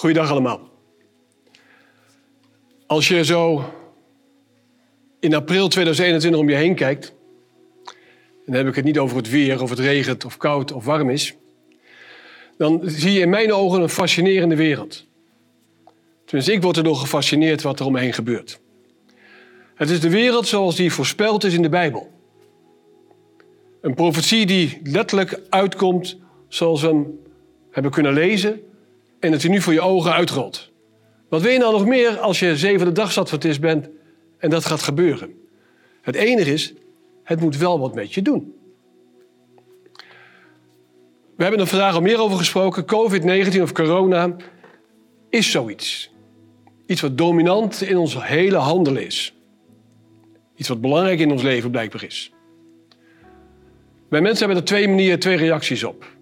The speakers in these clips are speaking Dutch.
Goeiedag allemaal. Als je zo in april 2021 om je heen kijkt, dan heb ik het niet over het weer, of het regent, of koud of warm is, dan zie je in mijn ogen een fascinerende wereld. Tenminste, ik word erdoor gefascineerd wat er om me heen gebeurt. Het is de wereld zoals die voorspeld is in de Bijbel. Een profetie die letterlijk uitkomt zoals we hem hebben kunnen lezen en het er nu voor je ogen uitrolt. Wat wil je nou nog meer als je zevende dagsadventist bent en dat gaat gebeuren? Het enige is, het moet wel wat met je doen. We hebben er vandaag al meer over gesproken. COVID-19 of corona is zoiets. Iets wat dominant in ons hele handelen is. Iets wat belangrijk in ons leven blijkbaar is. Wij mensen hebben er twee manieren, twee reacties op.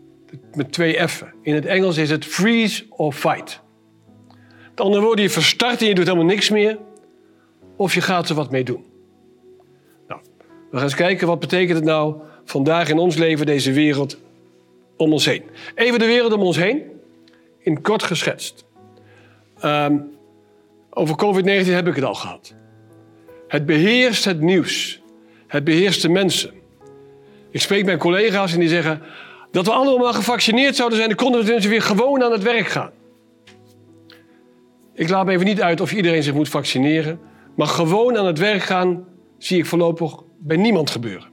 Met twee F'en. In het Engels is het freeze of fight. Met andere woorden, je verstart en je doet helemaal niks meer. Of je gaat er wat mee doen. Nou, we gaan eens kijken wat betekent het nou vandaag in ons leven, deze wereld om ons heen. Even de wereld om ons heen, in kort geschetst. Um, over COVID-19 heb ik het al gehad. Het beheerst het nieuws. Het beheerst de mensen. Ik spreek met collega's en die zeggen dat we allemaal gevaccineerd zouden zijn, dan konden we dus weer gewoon aan het werk gaan. Ik laat me even niet uit of iedereen zich moet vaccineren, maar gewoon aan het werk gaan zie ik voorlopig bij niemand gebeuren.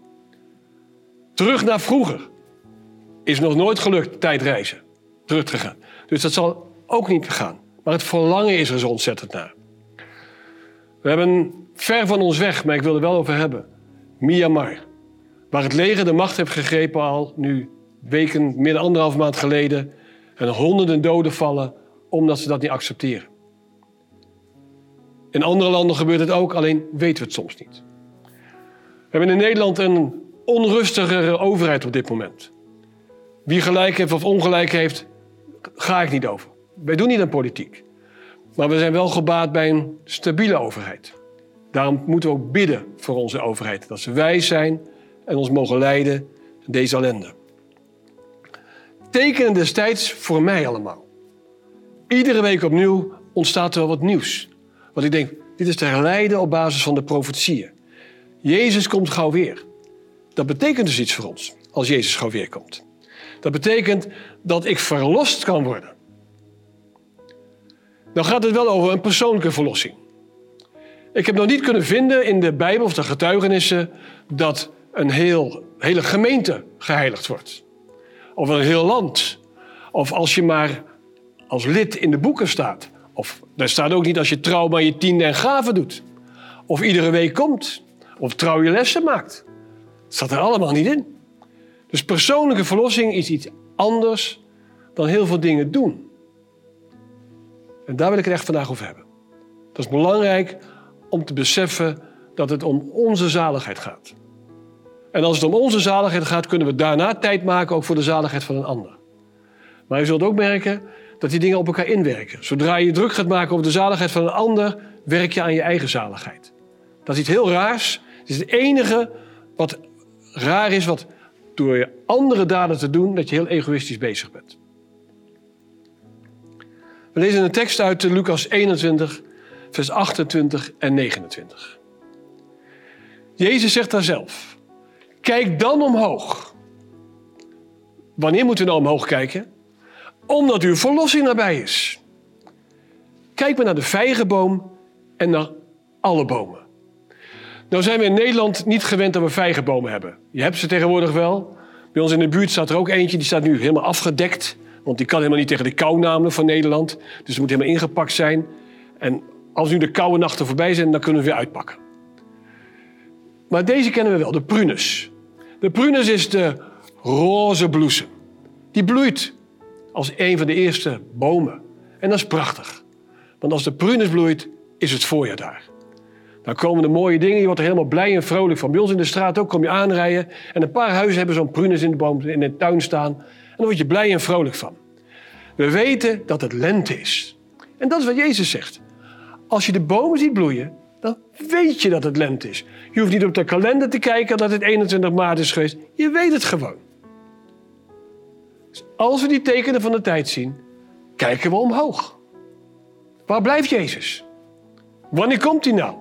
Terug naar vroeger is nog nooit gelukt tijdreizen, terug te gaan. Dus dat zal ook niet gaan. Maar het verlangen is er zo ontzettend naar. We hebben ver van ons weg, maar ik wil er wel over hebben. Myanmar. Waar het leger de macht heeft gegrepen al nu weken, meer dan anderhalf maand geleden. En honderden doden vallen omdat ze dat niet accepteren. In andere landen gebeurt het ook, alleen weten we het soms niet. We hebben in Nederland een onrustigere overheid op dit moment. Wie gelijk heeft of ongelijk heeft, ga ik niet over. Wij doen niet aan politiek. Maar we zijn wel gebaat bij een stabiele overheid. Daarom moeten we ook bidden voor onze overheid. Dat ze wijs zijn en ons mogen leiden in deze ellende. Tekenen destijds voor mij allemaal. Iedere week opnieuw ontstaat er wel wat nieuws. Want ik denk, dit is te herleiden op basis van de profetieën. Jezus komt gauw weer. Dat betekent dus iets voor ons, als Jezus gauw weer komt. Dat betekent dat ik verlost kan worden. Dan gaat het wel over een persoonlijke verlossing. Ik heb nog niet kunnen vinden in de Bijbel of de getuigenissen dat een heel, hele gemeente geheiligd wordt. Of een heel land. Of als je maar als lid in de boeken staat. Of daar staat ook niet als je trouw maar je tiende en gaven doet. Of iedere week komt. Of trouw je lessen maakt. Dat staat er allemaal niet in. Dus persoonlijke verlossing is iets anders dan heel veel dingen doen. En daar wil ik het echt vandaag over hebben. Dat is belangrijk om te beseffen dat het om onze zaligheid gaat. En als het om onze zaligheid gaat, kunnen we daarna tijd maken ook voor de zaligheid van een ander. Maar je zult ook merken dat die dingen op elkaar inwerken. Zodra je druk gaat maken over de zaligheid van een ander, werk je aan je eigen zaligheid. Dat is iets heel raars. Het is het enige wat raar is, wat door je andere daden te doen, dat je heel egoïstisch bezig bent. We lezen een tekst uit Lucas 21, vers 28 en 29. Jezus zegt daar zelf: Kijk dan omhoog. Wanneer moeten we nou omhoog kijken? Omdat uw verlossing nabij is. Kijk maar naar de vijgenboom en naar alle bomen. Nou zijn we in Nederland niet gewend dat we vijgenbomen hebben. Je hebt ze tegenwoordig wel. Bij ons in de buurt staat er ook eentje, die staat nu helemaal afgedekt. Want die kan helemaal niet tegen de kou namelijk van Nederland. Dus het moet helemaal ingepakt zijn. En als nu de koude nachten voorbij zijn, dan kunnen we weer uitpakken. Maar deze kennen we wel, de prunus. De prunus is de roze bloesem. Die bloeit als een van de eerste bomen. En dat is prachtig. Want als de prunus bloeit, is het voorjaar daar. Dan komen de mooie dingen, je wordt er helemaal blij en vrolijk van. Bij ons in de straat ook kom je aanrijden en een paar huizen hebben zo'n prunus in de, boom, in de tuin staan. En dan word je blij en vrolijk van. We weten dat het lente is. En dat is wat Jezus zegt. Als je de bomen ziet bloeien, weet je dat het lente is. Je hoeft niet op de kalender te kijken dat het 21 maart is geweest. Je weet het gewoon. Dus als we die tekenen van de tijd zien, kijken we omhoog. Waar blijft Jezus? Wanneer komt hij nou?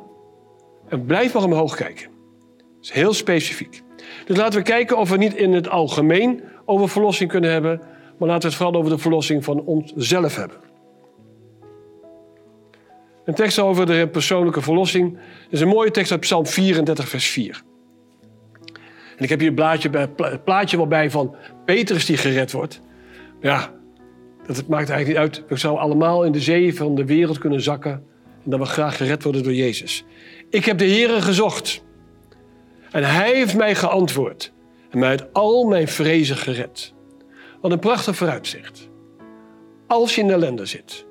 En blijf maar omhoog kijken. Dat is heel specifiek. Dus laten we kijken of we niet in het algemeen over verlossing kunnen hebben, maar laten we het vooral over de verlossing van onszelf hebben. Een tekst over de persoonlijke verlossing is een mooie tekst uit Psalm 34, vers 4. En ik heb hier een blaadje, plaatje wel bij van Petrus die gered wordt. Ja, dat maakt eigenlijk niet uit. We zouden allemaal in de zee van de wereld kunnen zakken. En dat we graag gered worden door Jezus. Ik heb de Heer gezocht. En Hij heeft mij geantwoord. En mij uit al mijn vrezen gered. Wat een prachtig vooruitzicht. Als je in de ellende zit.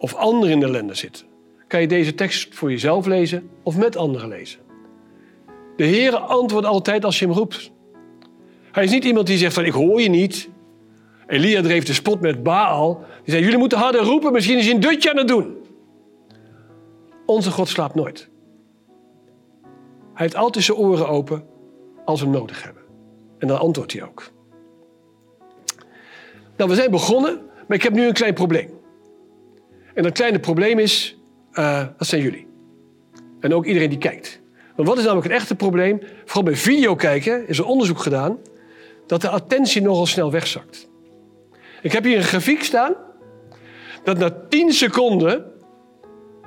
Of anderen in de ellende zitten. Kan je deze tekst voor jezelf lezen of met anderen lezen. De Heer antwoordt altijd als je hem roept. Hij is niet iemand die zegt van ik hoor je niet. Elia dreef de spot met Baal. Die zei jullie moeten harder roepen, misschien is hij een dutje aan het doen. Onze God slaapt nooit. Hij heeft altijd zijn oren open als we hem nodig hebben. En dan antwoordt hij ook. Nou, we zijn begonnen, maar ik heb nu een klein probleem. En dat kleine probleem is, uh, dat zijn jullie. En ook iedereen die kijkt. Want wat is namelijk het echte probleem? Vooral bij video kijken is er onderzoek gedaan dat de attentie nogal snel wegzakt. Ik heb hier een grafiek staan dat na 10 seconden,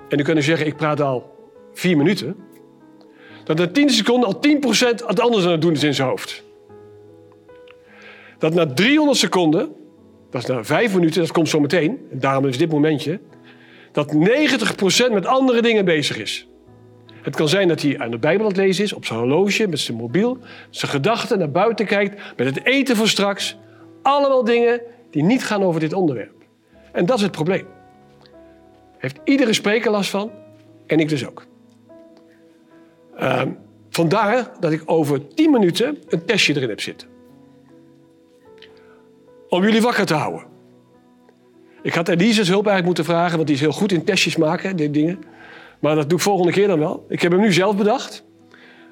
en u kunt zeggen ik praat al 4 minuten, dat na 10 seconden al 10% het anders aan het doen is in zijn hoofd. Dat na 300 seconden, dat is na 5 minuten, dat komt zo meteen, en daarom is dit momentje, dat 90% met andere dingen bezig is. Het kan zijn dat hij aan de Bijbel aan het lezen is, op zijn horloge, met zijn mobiel, zijn gedachten naar buiten kijkt, met het eten voor straks. Allemaal dingen die niet gaan over dit onderwerp. En dat is het probleem. Heeft iedere spreker last van en ik dus ook. Uh, vandaar dat ik over 10 minuten een testje erin heb zitten. Om jullie wakker te houden. Ik had Elise's hulp eigenlijk moeten vragen, want die is heel goed in testjes maken, die dingen. Maar dat doe ik volgende keer dan wel. Ik heb hem nu zelf bedacht.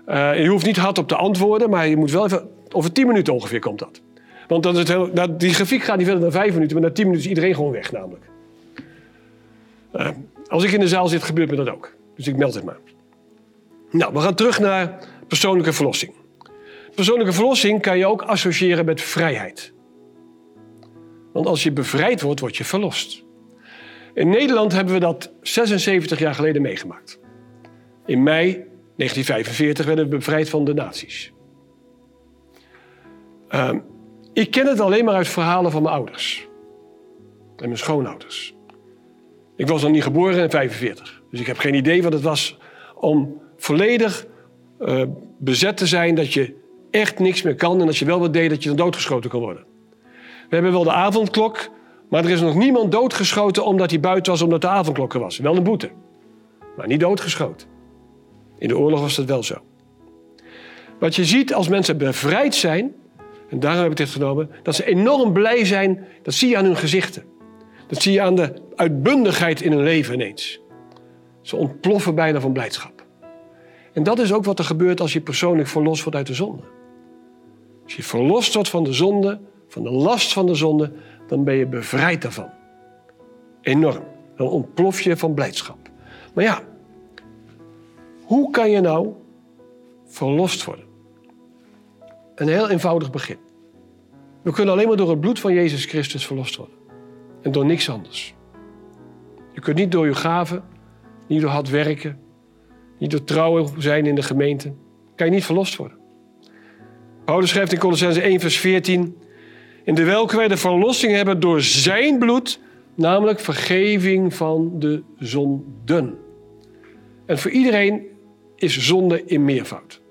Uh, je hoeft niet hard op te antwoorden, maar je moet wel even... Over 10 minuten ongeveer komt dat. Want dan is het heel, nou, die grafiek gaat niet verder dan 5 minuten, maar na 10 minuten is iedereen gewoon weg namelijk. Uh, als ik in de zaal zit, gebeurt me dat ook. Dus ik meld het maar. Nou, we gaan terug naar persoonlijke verlossing. Persoonlijke verlossing kan je ook associëren met vrijheid. Want als je bevrijd wordt, word je verlost. In Nederland hebben we dat 76 jaar geleden meegemaakt. In mei 1945 werden we bevrijd van de nazi's. Uh, ik ken het alleen maar uit verhalen van mijn ouders. En mijn schoonouders. Ik was nog niet geboren in 45. Dus ik heb geen idee wat het was om volledig uh, bezet te zijn. Dat je echt niks meer kan. En als je wel wat deed, dat je dan doodgeschoten kan worden. We hebben wel de avondklok. Maar er is nog niemand doodgeschoten omdat hij buiten was omdat de avondklok er was. Wel een boete. Maar niet doodgeschoten. In de oorlog was dat wel zo. Wat je ziet als mensen bevrijd zijn, en daarom heb ik dit genomen, dat ze enorm blij zijn, dat zie je aan hun gezichten. Dat zie je aan de uitbundigheid in hun leven ineens. Ze ontploffen bijna van blijdschap. En dat is ook wat er gebeurt als je persoonlijk verlost wordt uit de zonde. Als je verlost wordt van de zonde, van de last van de zonde, dan ben je bevrijd daarvan. Enorm. Dan ontplof je van blijdschap. Maar ja, hoe kan je nou verlost worden? Een heel eenvoudig begin. We kunnen alleen maar door het bloed van Jezus Christus verlost worden. En door niks anders. Je kunt niet door je gaven, niet door hard werken, niet door trouw zijn in de gemeente, kan je niet verlost worden. Paulus schrijft in Colossense 1, vers 14: In de welke wij de verlossing hebben door zijn bloed, namelijk vergeving van de zonden. En voor iedereen is zonde in meervoud.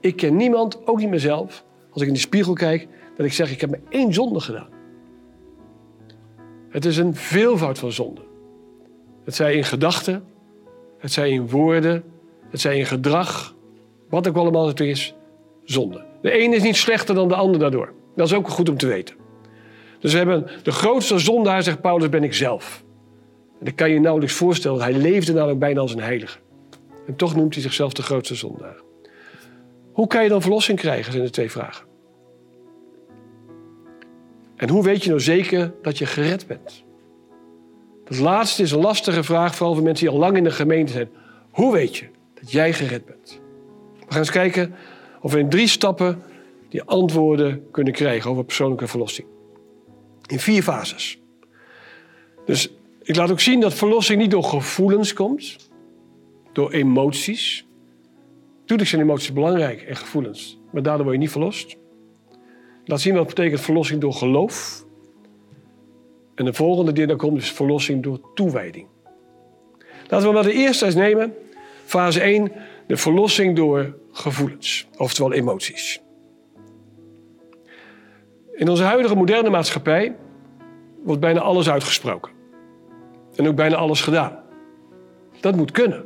Ik ken niemand, ook niet mezelf, als ik in de spiegel kijk, dat ik zeg: Ik heb maar één zonde gedaan. Het is een veelvoud van zonde. Het zij in gedachten, het zij in woorden, het zij in gedrag, wat ook allemaal het is, zonde. De een is niet slechter dan de ander daardoor. Dat is ook goed om te weten. Dus we hebben de grootste zondaar, zegt Paulus, ben ik zelf. En dat kan je nauwelijks voorstellen. Hij leefde namelijk bijna als een heilige. En toch noemt hij zichzelf de grootste zondaar. Hoe kan je dan verlossing krijgen, zijn de twee vragen. En hoe weet je nou zeker dat je gered bent? Dat laatste is een lastige vraag, vooral voor mensen die al lang in de gemeente zijn. Hoe weet je dat jij gered bent? We gaan eens kijken of we in drie stappen die antwoorden kunnen krijgen over persoonlijke verlossing. In vier fases. Dus ik laat ook zien dat verlossing niet door gevoelens komt, door emoties. Tuurlijk zijn emoties belangrijk en gevoelens, maar daardoor word je niet verlost. Laat zien wat betekent verlossing door geloof. En de volgende die dan komt is verlossing door toewijding. Laten we maar de eerste eens nemen. Fase 1, de verlossing door gevoelens, oftewel emoties. In onze huidige moderne maatschappij wordt bijna alles uitgesproken. En ook bijna alles gedaan. Dat moet kunnen.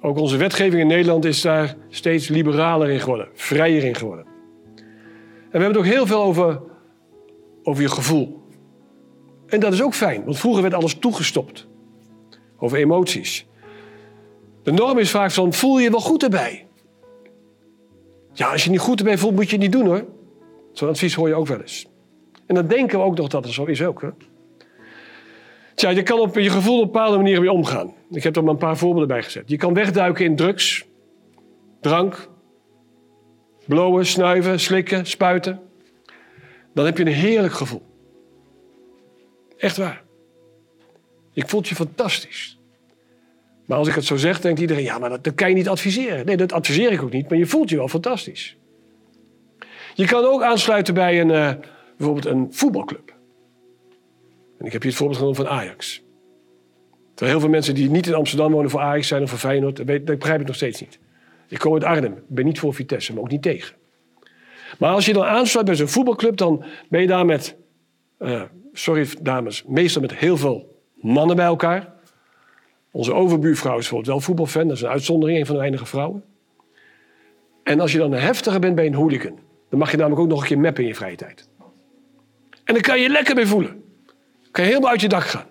Ook onze wetgeving in Nederland is daar steeds liberaler in geworden, vrijer in geworden. En we hebben het ook heel veel over, over je gevoel. En dat is ook fijn, want vroeger werd alles toegestopt. Over emoties. De norm is vaak van, voel je wel goed erbij? Ja, als je niet goed erbij voelt, moet je het niet doen hoor. Zo'n advies hoor je ook wel eens. En dan denken we ook nog dat het zo is ook. Hè? Tja, je kan op je gevoel op bepaalde manieren weer omgaan. Ik heb er maar een paar voorbeelden bij gezet. Je kan wegduiken in drugs, drank, blowen, snuiven, slikken, spuiten. Dan heb je een heerlijk gevoel. Echt waar. Ik voel je fantastisch. Maar als ik het zo zeg, denkt iedereen, ja, maar dat, dat kan je niet adviseren. Nee, dat adviseer ik ook niet, maar je voelt je wel fantastisch. Je kan ook aansluiten bij een, uh, bijvoorbeeld een voetbalclub. En ik heb hier het voorbeeld genomen van Ajax. Terwijl heel veel mensen die niet in Amsterdam wonen voor Ajax zijn of voor Feyenoord, dat, dat begrijp ik nog steeds niet. Ik kom uit Arnhem, ik ben niet voor Vitesse, maar ook niet tegen. Maar als je dan aansluit bij zo'n voetbalclub, dan ben je daar met, uh, sorry dames, meestal met heel veel mannen bij elkaar. Onze overbuurvrouw is bijvoorbeeld wel voetbalfan, dat is een uitzondering, een van de weinige vrouwen. En als je dan een heftiger bent bij een hooligan, dan mag je namelijk ook nog een keer mappen in je vrije tijd. En dan kan je lekker mee voelen. Dan kan je helemaal uit je dak gaan.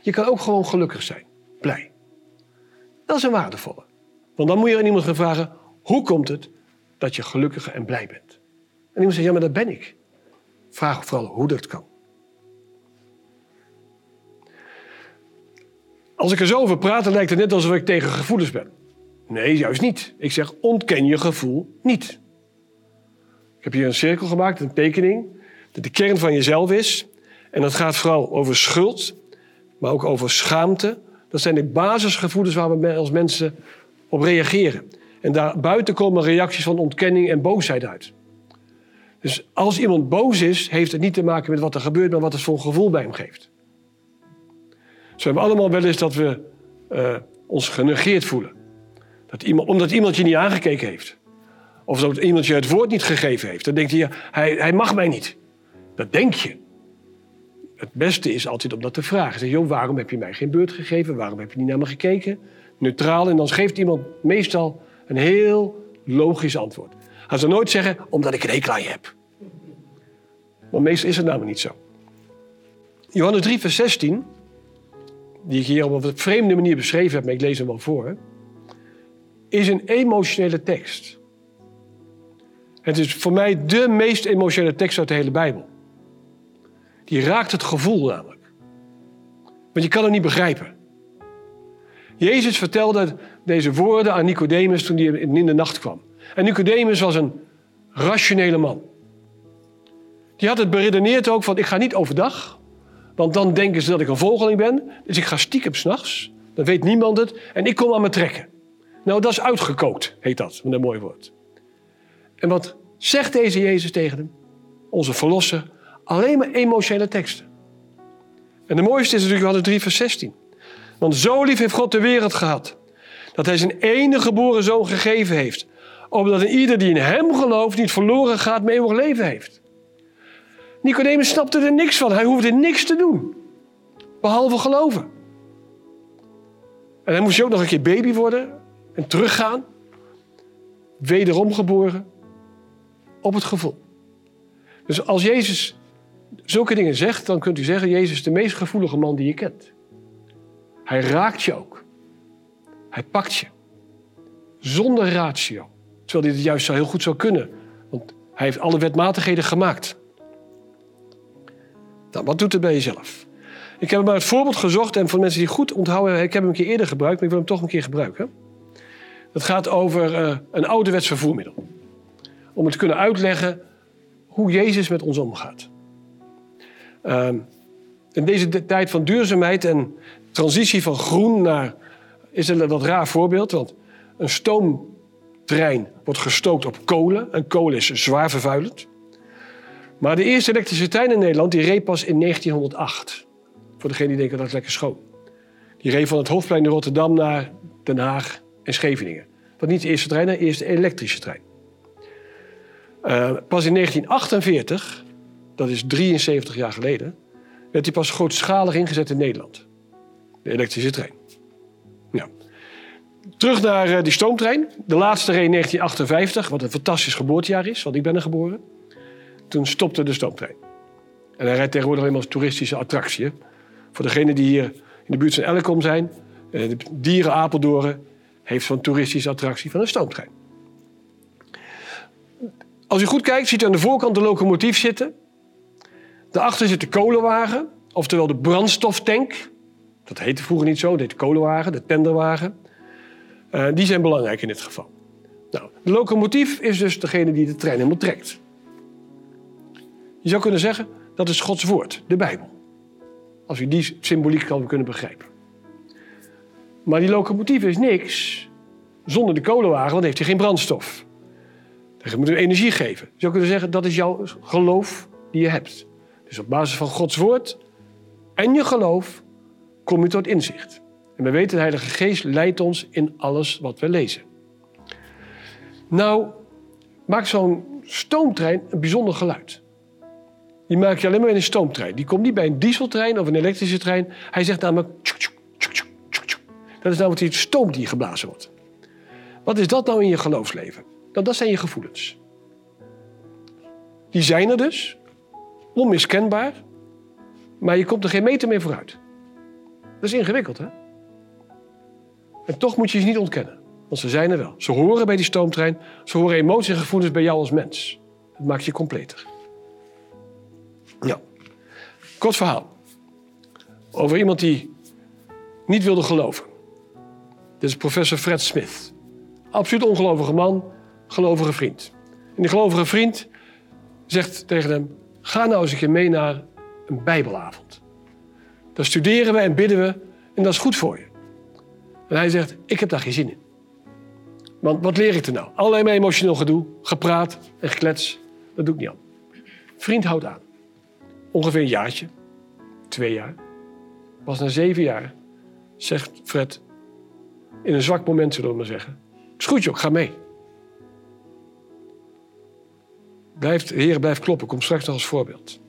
Je kan ook gewoon gelukkig zijn, blij. Dat is een waardevolle. Want dan moet je aan iemand gaan vragen, hoe komt het dat je gelukkig en blij bent? En iemand zegt, ja, maar dat ben ik. Vraag vooral hoe dat kan. Als ik er zo over praat, dan lijkt het net alsof ik tegen gevoelens ben. Nee, juist niet. Ik zeg, ontken je gevoel niet. Heb hier een cirkel gemaakt, een tekening, dat de kern van jezelf is. En dat gaat vooral over schuld, maar ook over schaamte. Dat zijn de basisgevoelens waar we als mensen op reageren. En daarbuiten komen reacties van ontkenning en boosheid uit. Dus als iemand boos is, heeft het niet te maken met wat er gebeurt, maar wat het voor gevoel bij hem geeft. Zo hebben allemaal wel eens dat we uh, ons genegeerd voelen. Dat iemand, omdat iemand je niet aangekeken heeft. Of dat iemand je het woord niet gegeven heeft. Dan denkt hij, hij, hij mag mij niet. Dat denk je. Het beste is altijd om dat te vragen. Zeg, joh, waarom heb je mij geen beurt gegeven? Waarom heb je niet naar me gekeken? Neutraal. En dan geeft iemand meestal een heel logisch antwoord. Hij zal nooit zeggen, omdat ik een hekel aan je heb. Want meestal is het namelijk niet zo. Johannes 3, vers 16, die ik hier op een vreemde manier beschreven heb, maar ik lees hem wel voor, is een emotionele tekst. Het is voor mij de meest emotionele tekst uit de hele Bijbel. Die raakt het gevoel namelijk. Want je kan het niet begrijpen. Jezus vertelde deze woorden aan Nicodemus toen hij in de nacht kwam. En Nicodemus was een rationele man. Die had het beredeneerd ook van ik ga niet overdag, want dan denken ze dat ik een vogeling ben. Dus ik ga stiekem s'nachts, dan weet niemand het en ik kom aan me trekken. Nou, dat is uitgekookt, heet dat, met een mooi woord. En wat zegt deze Jezus tegen hem? Onze verlosser, alleen maar emotionele teksten. En de mooiste is natuurlijk Johannes 3 vers 16. Want zo lief heeft God de wereld gehad, dat hij zijn enige geboren zoon gegeven heeft, opdat een ieder die in hem gelooft niet verloren gaat, maar eeuwig leven heeft. Nicodemus snapte er niks van. Hij hoefde niks te doen. Behalve geloven. En dan moest ook nog een keer baby worden en teruggaan. Wederom geboren. Op het gevoel. Dus als Jezus zulke dingen zegt, dan kunt u zeggen: Jezus is de meest gevoelige man die je kent. Hij raakt je ook. Hij pakt je. Zonder ratio. Terwijl hij het juist zo heel goed zou kunnen. Want hij heeft alle wetmatigheden gemaakt. Nou, wat doet het bij jezelf? Ik heb maar het voorbeeld gezocht en voor mensen die goed onthouden, ik heb hem een keer eerder gebruikt, maar ik wil hem toch een keer gebruiken. Het gaat over uh, een ouderwets vervoermiddel. Om het te kunnen uitleggen hoe Jezus met ons omgaat. Uh, in deze tijd van duurzaamheid en transitie van groen naar. is een wat raar voorbeeld, want een stoomtrein wordt gestookt op kolen en kolen is zwaar vervuilend. Maar de eerste elektrische trein in Nederland die reed pas in 1908. Voor degene die denken dat is lekker schoon. Die reed van het hoofdplein in Rotterdam naar Den Haag en Scheveningen. Wat niet de eerste trein, de eerste elektrische trein. Uh, pas in 1948, dat is 73 jaar geleden, werd die pas grootschalig ingezet in Nederland. De elektrische trein. Nou, terug naar uh, die stoomtrein. De laatste reed in 1958, wat een fantastisch geboortejaar is, want ik ben er geboren. Toen stopte de stoomtrein. En hij rijdt tegenwoordig alleen als toeristische attractie. Voor degenen die hier in de buurt van Elkom zijn, uh, de dieren Apeldoorn heeft zo'n toeristische attractie van een stoomtrein. Als u goed kijkt, ziet u aan de voorkant de locomotief zitten. Daarachter zit de kolenwagen, oftewel de brandstoftank. Dat heette vroeger niet zo, dat heette kolenwagen, de tenderwagen. Uh, die zijn belangrijk in dit geval. Nou, de locomotief is dus degene die de trein helemaal trekt. Je zou kunnen zeggen, dat is Gods woord, de Bijbel. Als u die symboliek kan kunnen begrijpen. Maar die locomotief is niks zonder de kolenwagen, want heeft hij geen brandstof. Je moet hem energie geven. Je zou kunnen zeggen, dat is jouw geloof die je hebt. Dus op basis van Gods woord en je geloof kom je tot inzicht. En we weten, de Heilige Geest leidt ons in alles wat we lezen. Nou, maakt zo'n stoomtrein een bijzonder geluid. Die maak je alleen maar in een stoomtrein. Die komt niet bij een dieseltrein of een elektrische trein. Hij zegt namelijk... Dat is namelijk die stoom die geblazen wordt. Wat is dat nou in je geloofsleven? Nou, dat zijn je gevoelens. Die zijn er dus, onmiskenbaar, maar je komt er geen meter meer vooruit. Dat is ingewikkeld, hè? En toch moet je ze niet ontkennen, want ze zijn er wel. Ze horen bij die stoomtrein, ze horen emoties en gevoelens bij jou als mens. Dat maakt je completer. Ja, kort verhaal. Over iemand die niet wilde geloven. Dit is professor Fred Smith. Absoluut ongelovige man, gelovige vriend. En die gelovige vriend zegt tegen hem: Ga nou eens een keer mee naar een Bijbelavond. Daar studeren we en bidden we en dat is goed voor je. En hij zegt: Ik heb daar geen zin in. Want wat leer ik er nou? Alleen maar emotioneel gedoe, gepraat en geklets. Dat doe ik niet aan. Vriend houdt aan. Ongeveer een jaartje, twee jaar. Pas na zeven jaar zegt Fred, in een zwak moment zullen we maar zeggen: Is goed ga mee. Blijft, Heer blijft kloppen, kom straks als voorbeeld.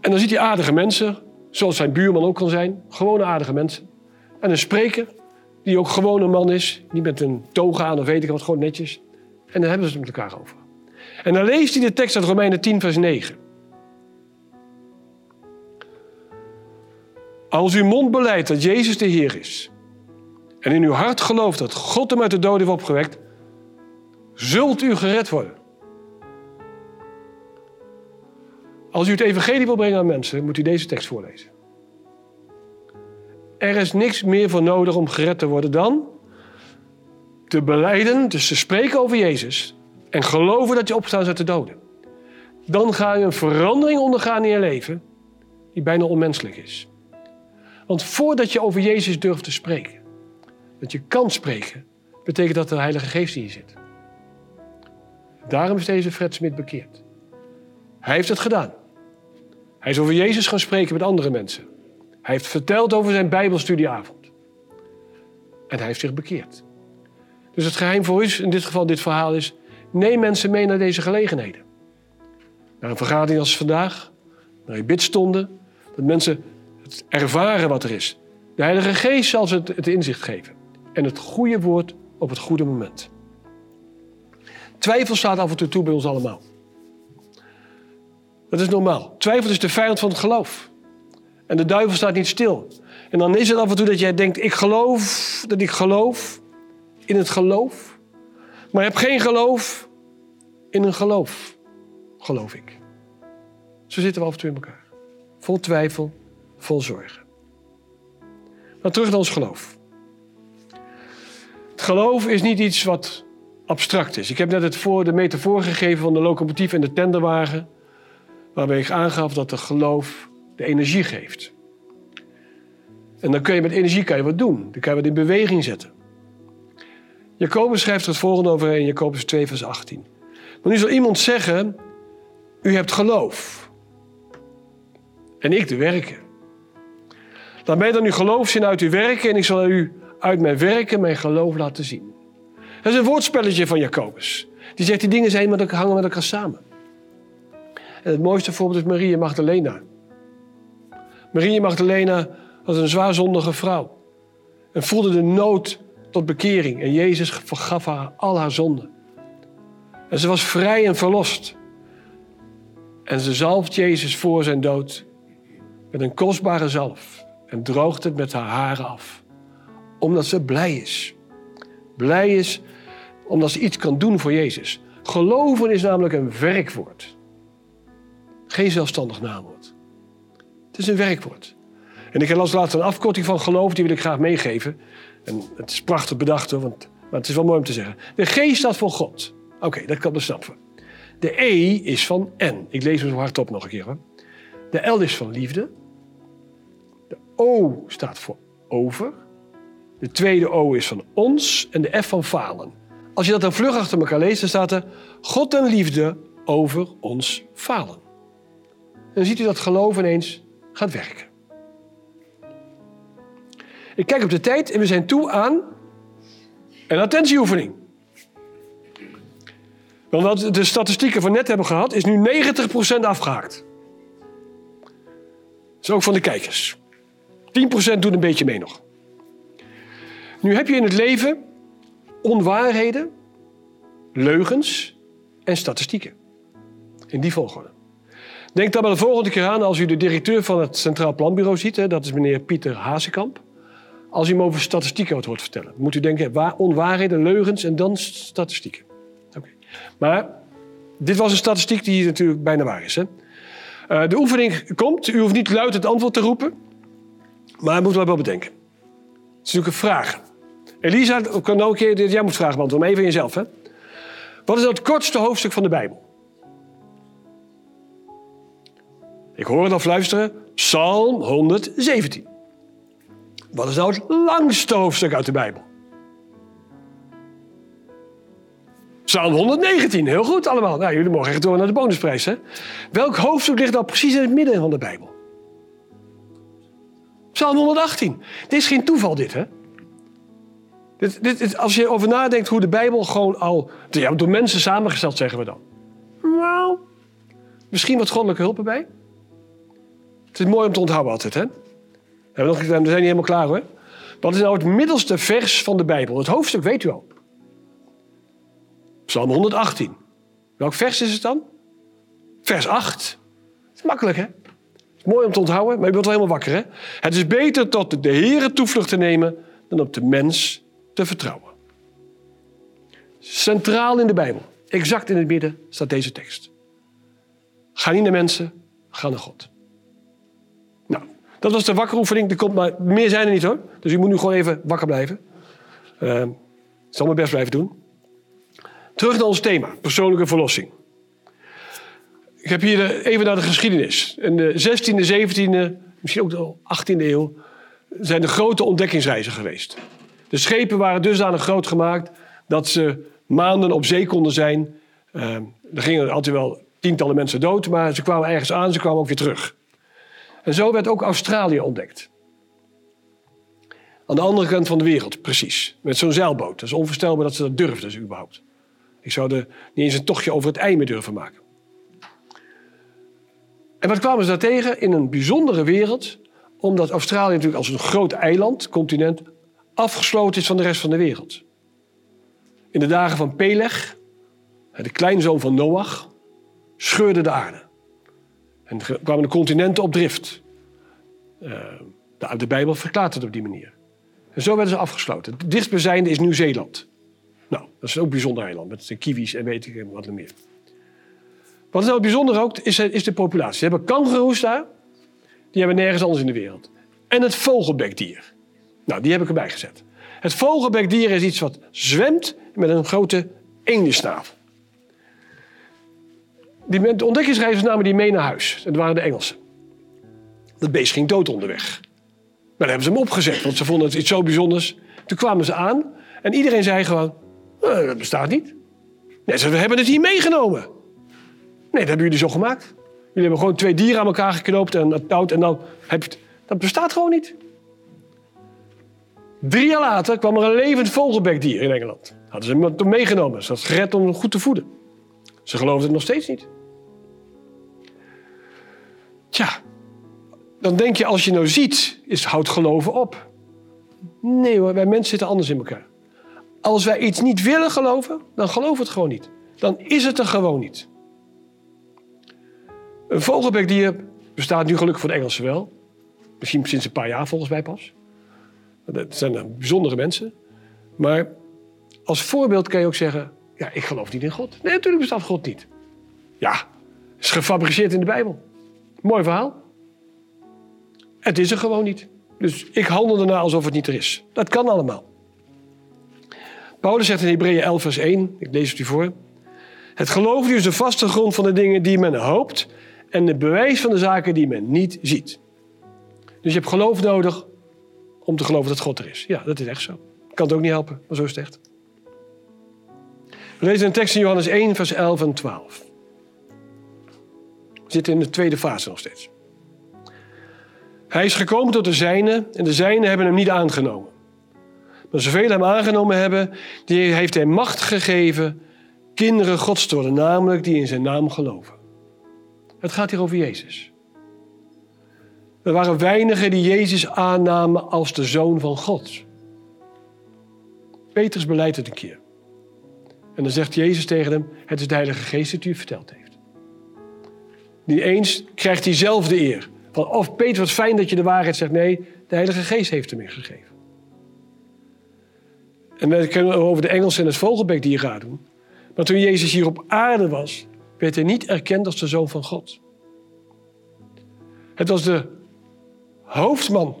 En dan ziet hij aardige mensen, zoals zijn buurman ook kan zijn, gewone aardige mensen. En een spreker, die ook gewoon een man is, niet met een toga aan of weet ik wat, gewoon netjes. En dan hebben ze het met elkaar over. En dan leest hij de tekst uit Romeinen 10, vers 9. Als uw mond beleidt dat Jezus de Heer is, en in uw hart gelooft dat God hem uit de doden heeft opgewekt, zult u gered worden. Als u het evangelie wil brengen aan mensen, moet u deze tekst voorlezen. Er is niks meer voor nodig om gered te worden dan te beleiden, dus te spreken over Jezus en geloven dat je opstaat uit de doden. Dan ga je een verandering ondergaan in je leven die bijna onmenselijk is. Want voordat je over Jezus durft te spreken, dat je kan spreken, betekent dat de Heilige Geest in je zit. Daarom is deze Fred Smit bekeerd. Hij heeft het gedaan. Hij is over Jezus gaan spreken met andere mensen. Hij heeft verteld over zijn Bijbelstudieavond. En hij heeft zich bekeerd. Dus het geheim voor u, in dit geval dit verhaal, is: neem mensen mee naar deze gelegenheden. Naar een vergadering als vandaag, naar je bidstonden, dat mensen het ervaren wat er is. De Heilige Geest zal ze het inzicht geven. En het goede woord op het goede moment. Twijfel staat af en toe toe bij ons allemaal. Dat is normaal. Twijfel is de vijand van het geloof. En de duivel staat niet stil. En dan is het af en toe dat jij denkt: ik geloof dat ik geloof in het geloof. Maar je hebt geen geloof in een geloof, geloof ik. Zo zitten we af en toe in elkaar. Vol twijfel, vol zorgen. Maar terug naar ons geloof. Het geloof is niet iets wat abstract is. Ik heb net het voor, de metafoor gegeven van de locomotief en de tenderwagen. Waarbij ik aangaf dat de geloof de energie geeft. En dan kun je met energie kan je wat doen. Dan kan je wat in beweging zetten. Jacobus schrijft er het volgende over in Jacobus 2 vers 18. Maar nu zal iemand zeggen, u hebt geloof. En ik de werken. Laat mij dan uw geloof zien uit uw werken en ik zal u uit mijn werken mijn geloof laten zien. Dat is een woordspelletje van Jacobus. Die zegt die dingen zijn met elkaar, hangen met elkaar samen. En het mooiste voorbeeld is Maria Magdalena. Maria Magdalena was een zwaarzondige vrouw. En voelde de nood tot bekering. En Jezus vergaf haar al haar zonden. En ze was vrij en verlost. En ze zalft Jezus voor zijn dood met een kostbare zalf. En droogt het met haar haren af. Omdat ze blij is. Blij is omdat ze iets kan doen voor Jezus. Geloven is namelijk een werkwoord. Geen zelfstandig naamwoord. Het is een werkwoord. En ik heb als laatste een afkorting van geloof, die wil ik graag meegeven. En het is prachtig bedacht hoor, want, maar het is wel mooi om te zeggen. De G staat voor God. Oké, dat kan we snappen. De E is van N. Ik lees hem zo hardop nog een keer hoor. De L is van liefde. De O staat voor over. De tweede O is van ons. En de F van falen. Als je dat dan vlug achter elkaar leest, dan staat er God en liefde over ons falen. En dan ziet u dat geloof ineens gaat werken. Ik kijk op de tijd en we zijn toe aan een attentieoefening. Want wat de statistieken van net hebben gehad, is nu 90% afgehaakt. Dat is ook van de kijkers. 10% doet een beetje mee nog. Nu heb je in het leven onwaarheden, leugens en statistieken. In die volgorde. Denk dan maar de volgende keer aan als u de directeur van het Centraal Planbureau ziet. Dat is meneer Pieter Hazekamp. Als u hem over statistieken hoort vertellen, moet u denken waar, onwaarheden, leugens en dan statistieken. Okay. Maar dit was een statistiek die natuurlijk bijna waar is. Hè? Uh, de oefening komt. U hoeft niet luid het antwoord te roepen. Maar moet wel bedenken. Het is natuurlijk een vraag. Elisa, kan ook een keer, jij moet vragen beantwoorden, maar even in jezelf. Hè? Wat is het kortste hoofdstuk van de Bijbel? Ik hoor het al fluisteren. Psalm 117. Wat is nou het langste hoofdstuk uit de Bijbel? Psalm 119, heel goed allemaal. Nou, jullie mogen echt door naar de bonusprijs. Hè? Welk hoofdstuk ligt nou precies in het midden van de Bijbel? Psalm 118. Dit is geen toeval, dit, hè? Dit, dit, als je over nadenkt hoe de Bijbel gewoon al... Ja, door mensen samengesteld, zeggen we dan. Nou, misschien wat goddelijke hulp erbij. Het is mooi om te onthouden altijd, hè? We zijn niet helemaal klaar hoor. Wat is nou het middelste vers van de Bijbel? Het hoofdstuk weet u al. Psalm 118. Welk vers is het dan? Vers 8. Dat is makkelijk hè? Het is mooi om te onthouden, maar je bent wel helemaal wakker hè? Het is beter tot de Heere toevlucht te nemen dan op de mens te vertrouwen. Centraal in de Bijbel, exact in het midden, staat deze tekst. Ga niet naar mensen, ga naar God. Dat was de wakkeroefening. Er komt maar, meer zijn er niet hoor. Dus u moet nu gewoon even wakker blijven. Uh, ik zal mijn best blijven doen. Terug naar ons thema, persoonlijke verlossing. Ik heb hier even naar de geschiedenis. In de 16e, 17e, misschien ook de 18e eeuw... zijn er grote ontdekkingsreizen geweest. De schepen waren dusdanig groot gemaakt... dat ze maanden op zee konden zijn. Uh, er gingen altijd wel tientallen mensen dood... maar ze kwamen ergens aan, ze kwamen ook weer terug. En zo werd ook Australië ontdekt. Aan de andere kant van de wereld, precies. Met zo'n zeilboot. Dat is onvoorstelbaar dat ze dat durfden, dus überhaupt. Ik zou er niet eens een tochtje over het ei mee durven maken. En wat kwamen ze daar tegen? In een bijzondere wereld, omdat Australië natuurlijk als een groot eiland, continent, afgesloten is van de rest van de wereld. In de dagen van Peleg, de kleinzoon van Noach, scheurde de aarde. En kwamen de continenten op drift. Uh, de, Bijbel verklaart het op die manier. En zo werden ze afgesloten. Het dichtstbijzijnde is Nieuw-Zeeland. Nou, dat is ook bijzonder eiland. Met de kiwis en weet ik wat meer. Wat is nou bijzonder ook, is, is de populatie. Ze hebben kangoeroes daar, die hebben nergens anders in de wereld. En het vogelbekdier. Nou, die heb ik erbij gezet. Het vogelbekdier is iets wat zwemt met een grote eendensnavel. Die, de ontdekkingsreizigers namen die mee naar huis. Dat waren de Engelsen. Dat beest ging dood onderweg. Maar dan hebben ze hem opgezet, want ze vonden het iets zo bijzonders. Toen kwamen ze aan en iedereen zei gewoon... "Eh, dat bestaat niet. Nee, ze, hebben het hier meegenomen. Nee, dat hebben jullie zo gemaakt. Jullie hebben gewoon twee dieren aan elkaar geknoopt en dat touwt en dan heb je het... Dat bestaat gewoon niet. Drie jaar later kwam er een levend vogelbekdier in Engeland. Hadden ze hem meegenomen. Ze had gered om hem goed te voeden. Ze geloofden het nog steeds niet. Tja, dan denk je als je nou ziet, is houdt geloven op. Nee hoor, wij mensen zitten anders in elkaar. Als wij iets niet willen geloven, dan geloven we het gewoon niet. Dan is het er gewoon niet. Een vogelbekdier bestaat nu gelukkig voor de Engelsen wel. Misschien sinds een paar jaar volgens mij pas. Dat zijn dan bijzondere mensen. Maar als voorbeeld kan je ook zeggen... ja, ik geloof niet in God. Nee, natuurlijk bestaat God niet. Ja, is gefabriceerd in de Bijbel. Mooi verhaal. Het is er gewoon niet. Dus ik handel ernaar alsof het niet er is. Dat kan allemaal. Paulus zegt in Hebreeën 11 vers 1, ik lees het u voor. Het geloof is de vaste grond van de dingen die men hoopt... en het bewijs van de zaken die men niet ziet. Dus je hebt geloof nodig om te geloven dat God er is. Ja, dat is echt zo. Kan het ook niet helpen, maar zo is het echt. We lezen een tekst in Johannes 1, vers 11 en 12. We zitten in de tweede fase nog steeds. Hij is gekomen tot de zijnen en de zijnen hebben hem niet aangenomen. Maar zoveel hem aangenomen hebben, die heeft hij macht gegeven kinderen Gods te worden, namelijk die in zijn naam geloven. Het gaat hier over Jezus. Er waren weinigen die Jezus aannamen als de zoon van God. Petrus beleidt het een keer. En dan zegt Jezus tegen hem: Het is de Heilige Geest die u verteld heeft. Niet eens krijgt hij zelf de eer. Van, of Peter, wat fijn dat je de waarheid zegt. Nee, de Heilige Geest heeft hem ingegeven. En dan kunnen we over de Engels en het vogelbek die gaat doen. Maar toen Jezus hier op aarde was, werd hij niet erkend als de zoon van God. Het was de hoofdman,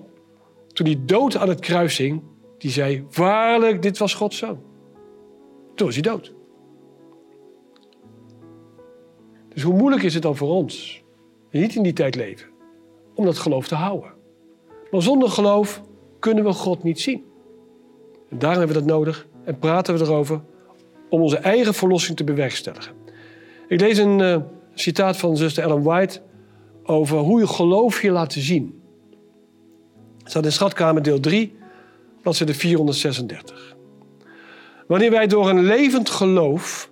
toen hij dood aan het kruis hing, die zei, waarlijk, dit was Gods zoon. Toen was hij dood. Dus hoe moeilijk is het dan voor ons, die niet in die tijd leven, om dat geloof te houden? Maar zonder geloof kunnen we God niet zien. En daarom hebben we dat nodig en praten we erover om onze eigen verlossing te bewerkstelligen. Ik lees een uh, citaat van zuster Ellen White over hoe je geloof je laat zien. Staat in Schatkamer deel 3, bladzijde 436. Wanneer wij door een levend geloof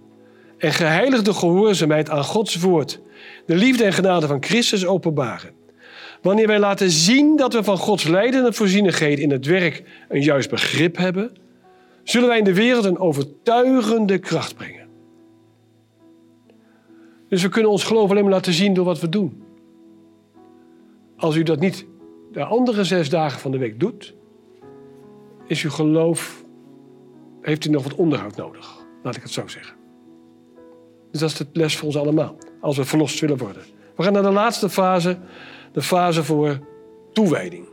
en geheiligde gehoorzaamheid aan Gods woord de liefde en genade van Christus openbaren. Wanneer wij laten zien dat we van Gods leidende voorzienigheden in het werk een juist begrip hebben, zullen wij in de wereld een overtuigende kracht brengen. Dus we kunnen ons geloof alleen maar laten zien door wat we doen. Als u dat niet de andere zes dagen van de week doet, is uw geloof, heeft u nog wat onderhoud nodig. Laat ik het zo zeggen. Dus dat is de les voor ons allemaal, als we verlost willen worden. We gaan naar de laatste fase, de fase voor toewijding.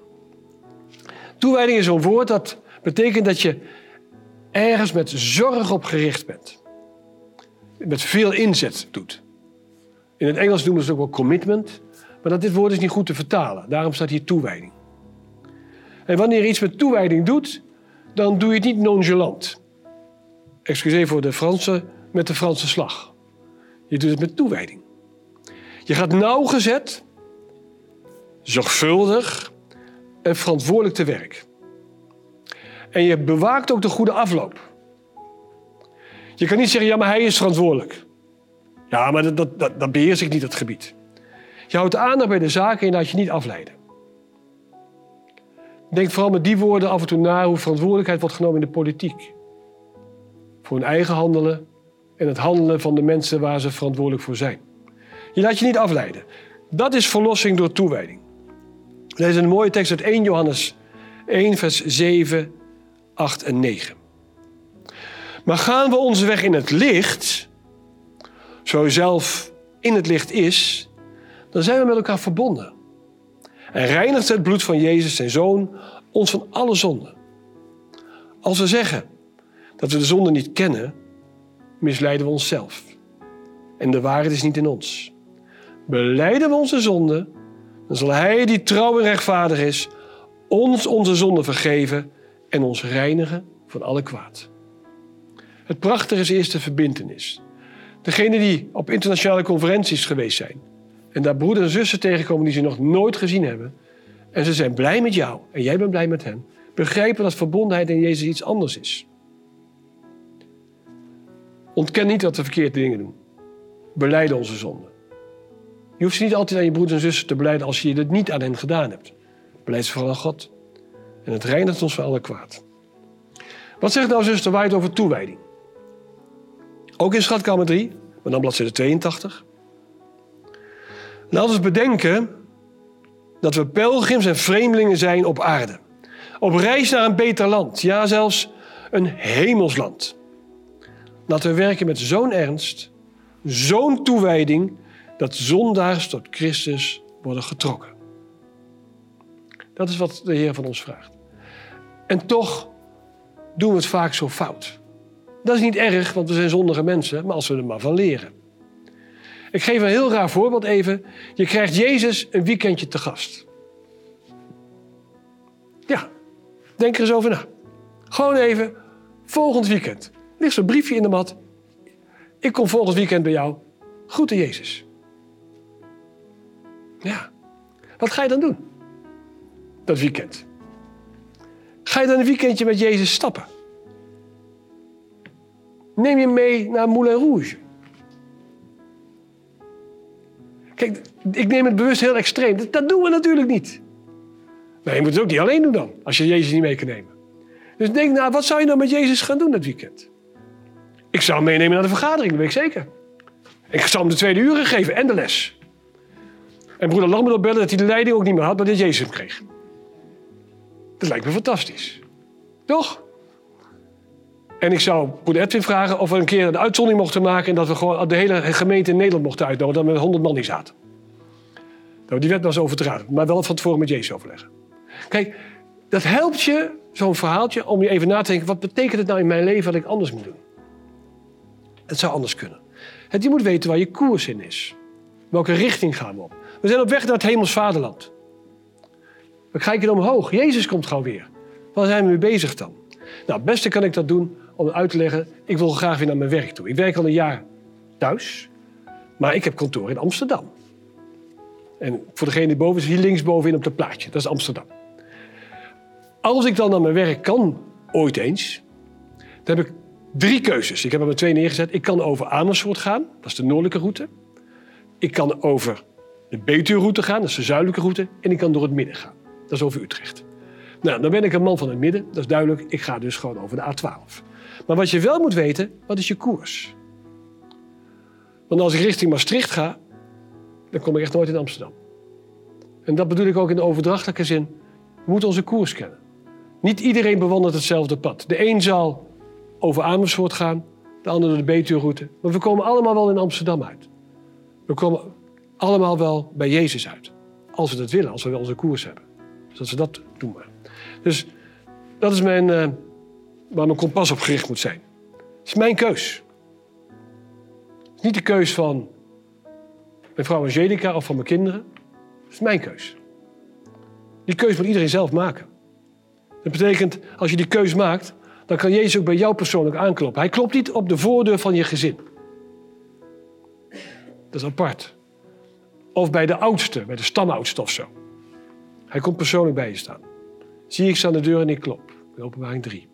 Toewijding is zo'n woord dat betekent dat je ergens met zorg op gericht bent. Met veel inzet doet. In het Engels noemen ze het ook wel commitment. Maar dat dit woord is niet goed te vertalen. Daarom staat hier toewijding. En wanneer je iets met toewijding doet, dan doe je het niet nonchalant. Excuseer voor de Franse, met de Franse slag. Je doet het met toewijding. Je gaat nauwgezet, zorgvuldig en verantwoordelijk te werk. En je bewaakt ook de goede afloop. Je kan niet zeggen, ja, maar hij is verantwoordelijk. Ja, maar dat, dat, dat, dat beheers ik niet, dat gebied. Je houdt aandacht bij de zaken en laat je niet afleiden. Denk vooral met die woorden af en toe na hoe verantwoordelijkheid wordt genomen in de politiek. Voor hun eigen handelen en het handelen van de mensen waar ze verantwoordelijk voor zijn. Je laat je niet afleiden. Dat is verlossing door toewijding. Deze is een mooie tekst uit 1 Johannes 1, vers 7, 8 en 9. Maar gaan we onze weg in het licht, zo zelf in het licht is, dan zijn we met elkaar verbonden. En reinigt het bloed van Jezus, zijn zoon, ons van alle zonden. Als we zeggen dat we de zonde niet kennen, misleiden we onszelf. En de waarheid is niet in ons. Beleiden we onze zonde, dan zal Hij die trouw en rechtvaardig is, ons onze zonde vergeven en ons reinigen van alle kwaad. Het prachtige is eerst de verbintenis. Degenen die op internationale conferenties geweest zijn en daar broeders en zussen tegenkomen die ze nog nooit gezien hebben, en ze zijn blij met jou en jij bent blij met hen, begrijpen dat verbondenheid in Jezus iets anders is. Ontken niet dat we verkeerde dingen doen. Beleid onze zonde. Je hoeft ze niet altijd aan je broeders en zussen te beleiden als je het niet aan hen gedaan hebt. Beleid ze vooral aan God. En het reinigt ons van alle kwaad. Wat zegt nou zuster White over toewijding? Ook in Schatkamer 3, maar dan bladzijde 82. Laten we bedenken dat we pelgrims en vreemdelingen zijn op aarde. Op reis naar een beter land, ja zelfs een hemelsland. Laten we werken met zo'n ernst, zo'n toewijding, dat zondaars tot Christus worden getrokken. Dat is wat de Heer van ons vraagt. En toch doen we het vaak zo fout. Dat is niet erg, want we zijn zondige mensen, maar als we er maar van leren. Ik geef een heel raar voorbeeld even. Je krijgt Jezus een weekendje te gast. Ja, denk er eens over na. Gewoon even, volgend weekend. Ligt zo'n briefje in de mat. Ik kom volgend weekend bij jou. Groeten Jezus. Ja, wat ga je dan doen? Dat weekend. Ga je dan een weekendje met Jezus stappen? Neem je mee naar Moulin Rouge? Kijk, ik neem het bewust heel extreem. Dat, doen we natuurlijk niet. Maar je moet het ook niet alleen doen dan, als je Jezus niet mee kan nemen. Dus denk nou, wat zou je nou met Jezus gaan doen dat weekend? Ik zou hem meenemen naar de vergadering, dat weet ik zeker. Ik zou hem de tweede uren geven en de les. En broeder Lambert bellen dat hij de leiding ook niet meer had, maar dat Jezus hem kreeg. Dat lijkt me fantastisch. Toch? En ik zou broeder Edwin vragen of we een keer een uitzondering mochten maken... en dat we gewoon de hele gemeente in Nederland mochten uitnodigen... dat met honderd man niet zaten. Dat die wet nou eens. Maar wel van tevoren met Jezus overleggen. Kijk, dat helpt je, zo'n verhaaltje, om je even na te denken... wat betekent het nou in mijn leven wat ik anders moet doen? Het zou anders kunnen. Het, je moet weten waar je koers in is. Welke richting gaan we op? We zijn op weg naar het hemels vaderland. We kijken omhoog. Jezus komt gauw weer. Waar zijn we mee bezig dan? Nou, het beste kan ik dat doen om uit te leggen... ik wil graag weer naar mijn werk toe. Ik werk al een jaar thuis, maar ik heb kantoor in Amsterdam. En voor degene die boven is, hier linksbovenin op het plaatje. Dat is Amsterdam. Als ik dan naar mijn werk kan, ooit eens... dan heb ik drie keuzes. Ik heb er maar twee neergezet. Ik kan over Amersfoort gaan, dat is de noordelijke route. Ik kan over de Betuwe-route gaan, dat is de zuidelijke route. En ik kan door het midden gaan, dat is over Utrecht. Nou, dan ben ik een man van het midden, dat is duidelijk. Ik ga dus gewoon over de A12. Maar wat je wel moet weten, wat is je koers? Want als ik richting Maastricht ga, dan kom ik echt nooit in Amsterdam. En dat bedoel ik ook in de overdrachtelijke zin. We moeten onze koers kennen. Niet iedereen bewandelt hetzelfde pad. De een zal over Amersfoort gaan, de ander door de Betuwe-route. Maar we komen allemaal wel in Amsterdam uit. We komen allemaal wel bij Jezus uit. Als we dat willen, als we wel onze koers hebben. Dus dat we dat doen maar. Dus dat is mijn, uh, waar mijn kompas op gericht moet zijn. Het is mijn keus. Is niet de keus van mijn vrouw Angelica of van mijn kinderen. Het is mijn keus. Die keus moet iedereen zelf maken. Dat betekent, als je die keus maakt, dan kan Jezus ook bij jou persoonlijk aankloppen. Hij klopt niet op de voordeur van je gezin. Dat is apart. Of bij de oudste, bij de stamoudste of zo. Hij komt persoonlijk bij je staan. Zie ik staan de deur en ik klop. In openbaring 3.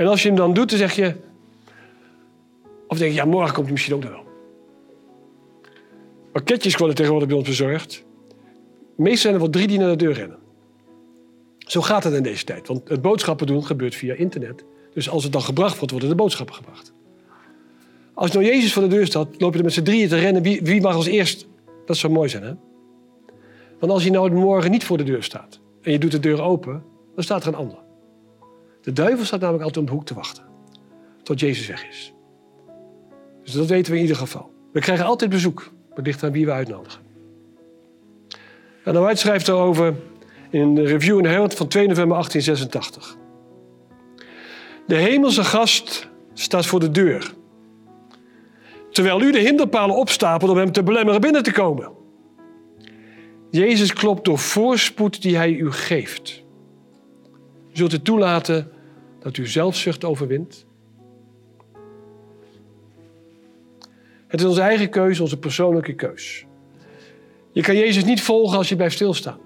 En als je hem dan doet, dan zeg je... Of denk je, ja, morgen komt hij misschien ook nog wel. Pakketjes worden tegenwoordig bij ons bezorgd. Meestal zijn er wel drie die naar de deur rennen. Zo gaat het in deze tijd. Want het boodschappen doen gebeurt via internet. Dus als het dan gebracht wordt, worden de boodschappen gebracht. Als nou Jezus voor de deur staat, loop je er met z'n drieën te rennen. Wie, wie mag als eerst? Dat zou mooi zijn, hè? Want als hij nou morgen niet voor de deur staat en je doet de deur open, dan staat er een ander. De duivel staat namelijk altijd om de hoek te wachten. Tot Jezus weg is. Dus dat weten we in ieder geval. We krijgen altijd bezoek. Het ligt aan wie we uitnodigen. En dan White schrijft erover in de Review in Herald van 2 november 1886. De hemelse gast staat voor de deur. Terwijl u de hinderpalen opstapelt om hem te belemmeren binnen te komen. Jezus klopt door voorspoed die hij u geeft. U zult het toelaten dat u zelfzucht overwint. Het is onze eigen keuze, onze persoonlijke keus. Je kan Jezus niet volgen als je blijft stilstaan.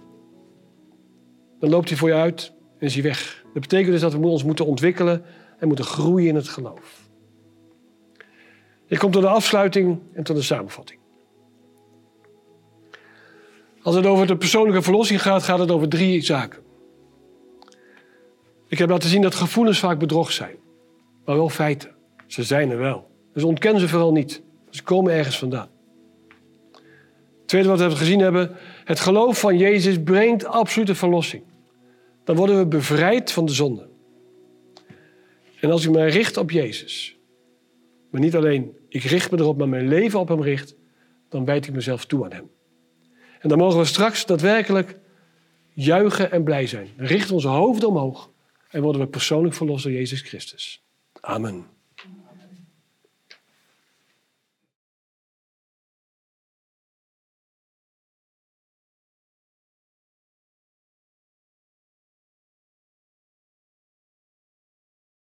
Dan loopt hij voor je uit en is hij weg. Dat betekent dus dat we ons moeten ontwikkelen en moeten groeien in het geloof. Je komt tot de afsluiting en tot de samenvatting. Als het over de persoonlijke verlossing gaat, gaat het over drie zaken. Ik heb laten zien dat gevoelens vaak bedrog zijn, maar wel feiten. Ze zijn er wel. Dus ontken ze vooral niet. Ze komen ergens vandaan. Het tweede wat we gezien hebben, het geloof van Jezus brengt absolute verlossing. Dan worden we bevrijd van de zonde. En als ik mij richt op Jezus, maar niet alleen ik richt me erop, maar mijn leven op Hem richt, dan wijd ik mezelf toe aan Hem. En dan mogen we straks daadwerkelijk juichen en blij zijn. Dan richten onze hoofden omhoog en worden we persoonlijk verlost door Jezus Christus. Amen.